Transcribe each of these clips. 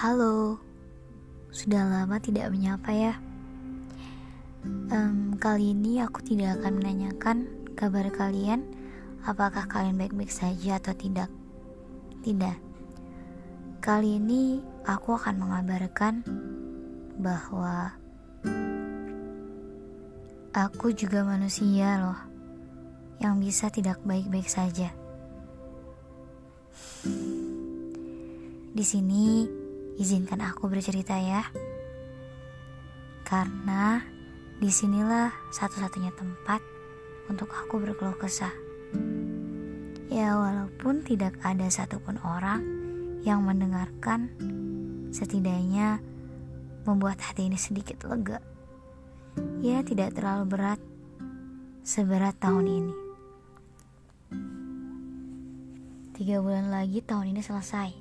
Halo, sudah lama tidak menyapa ya. Um, kali ini aku tidak akan menanyakan kabar kalian, apakah kalian baik-baik saja atau tidak. Tidak. Kali ini aku akan mengabarkan bahwa aku juga manusia loh, yang bisa tidak baik-baik saja. Di sini Izinkan aku bercerita ya. Karena di sinilah satu-satunya tempat untuk aku berkeluh kesah. Ya walaupun tidak ada satupun orang yang mendengarkan, setidaknya membuat hati ini sedikit lega. Ya tidak terlalu berat, seberat tahun ini. Tiga bulan lagi tahun ini selesai.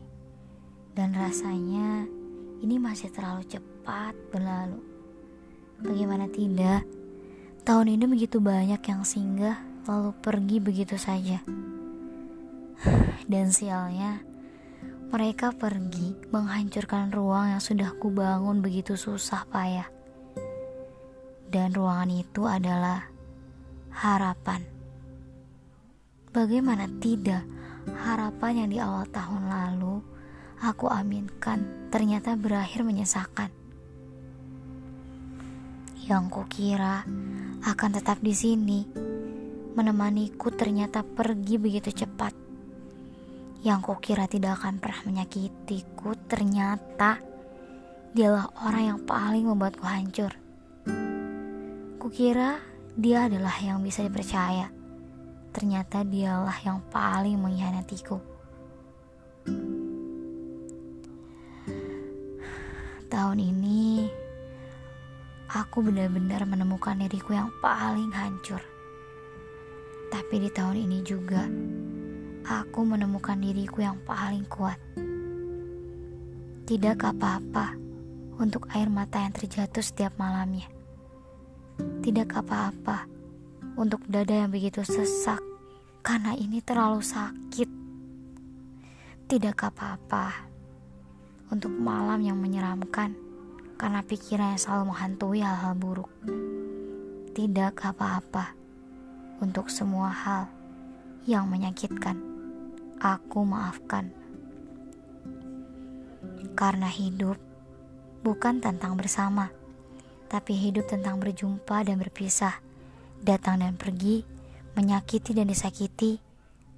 Dan rasanya ini masih terlalu cepat berlalu. Bagaimana tidak? Tahun ini begitu banyak yang singgah lalu pergi begitu saja. Dan sialnya, mereka pergi menghancurkan ruang yang sudah kubangun begitu susah payah. Dan ruangan itu adalah harapan. Bagaimana tidak harapan yang di awal tahun lalu aku aminkan ternyata berakhir menyesakan. Yang kukira akan tetap di sini, menemaniku ternyata pergi begitu cepat. Yang kukira tidak akan pernah menyakitiku, ternyata dialah orang yang paling membuatku hancur. Kukira dia adalah yang bisa dipercaya. Ternyata dialah yang paling mengkhianatiku. Tahun ini, aku benar-benar menemukan diriku yang paling hancur. Tapi di tahun ini juga, aku menemukan diriku yang paling kuat. Tidak apa-apa untuk air mata yang terjatuh setiap malamnya. Tidak apa-apa untuk dada yang begitu sesak karena ini terlalu sakit. Tidak apa-apa untuk malam yang menyeramkan karena pikiran yang selalu menghantui hal-hal buruk. Tidak apa-apa untuk semua hal yang menyakitkan. Aku maafkan. Karena hidup bukan tentang bersama, tapi hidup tentang berjumpa dan berpisah, datang dan pergi, menyakiti dan disakiti,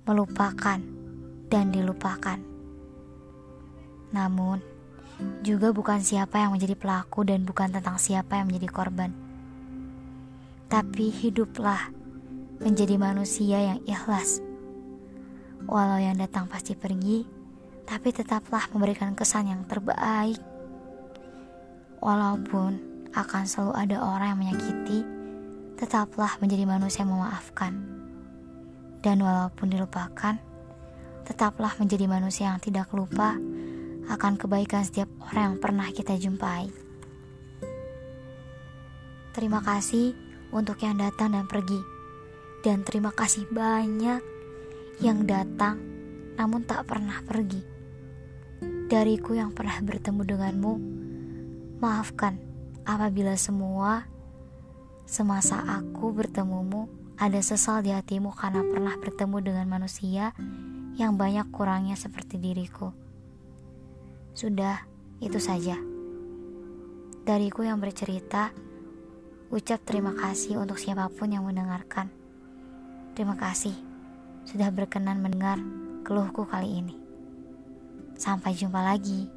melupakan dan dilupakan. Namun, juga bukan siapa yang menjadi pelaku dan bukan tentang siapa yang menjadi korban. Tapi hiduplah menjadi manusia yang ikhlas. Walau yang datang pasti pergi, tapi tetaplah memberikan kesan yang terbaik. Walaupun akan selalu ada orang yang menyakiti, tetaplah menjadi manusia yang memaafkan. Dan walaupun dilupakan, tetaplah menjadi manusia yang tidak lupa akan kebaikan setiap orang yang pernah kita jumpai. Terima kasih untuk yang datang dan pergi, dan terima kasih banyak yang datang namun tak pernah pergi. Dariku yang pernah bertemu denganmu, maafkan apabila semua semasa aku bertemumu ada sesal di hatimu karena pernah bertemu dengan manusia yang banyak kurangnya seperti diriku. Sudah, itu saja. Dariku yang bercerita, ucap terima kasih untuk siapa pun yang mendengarkan. Terima kasih sudah berkenan mendengar keluhku kali ini. Sampai jumpa lagi.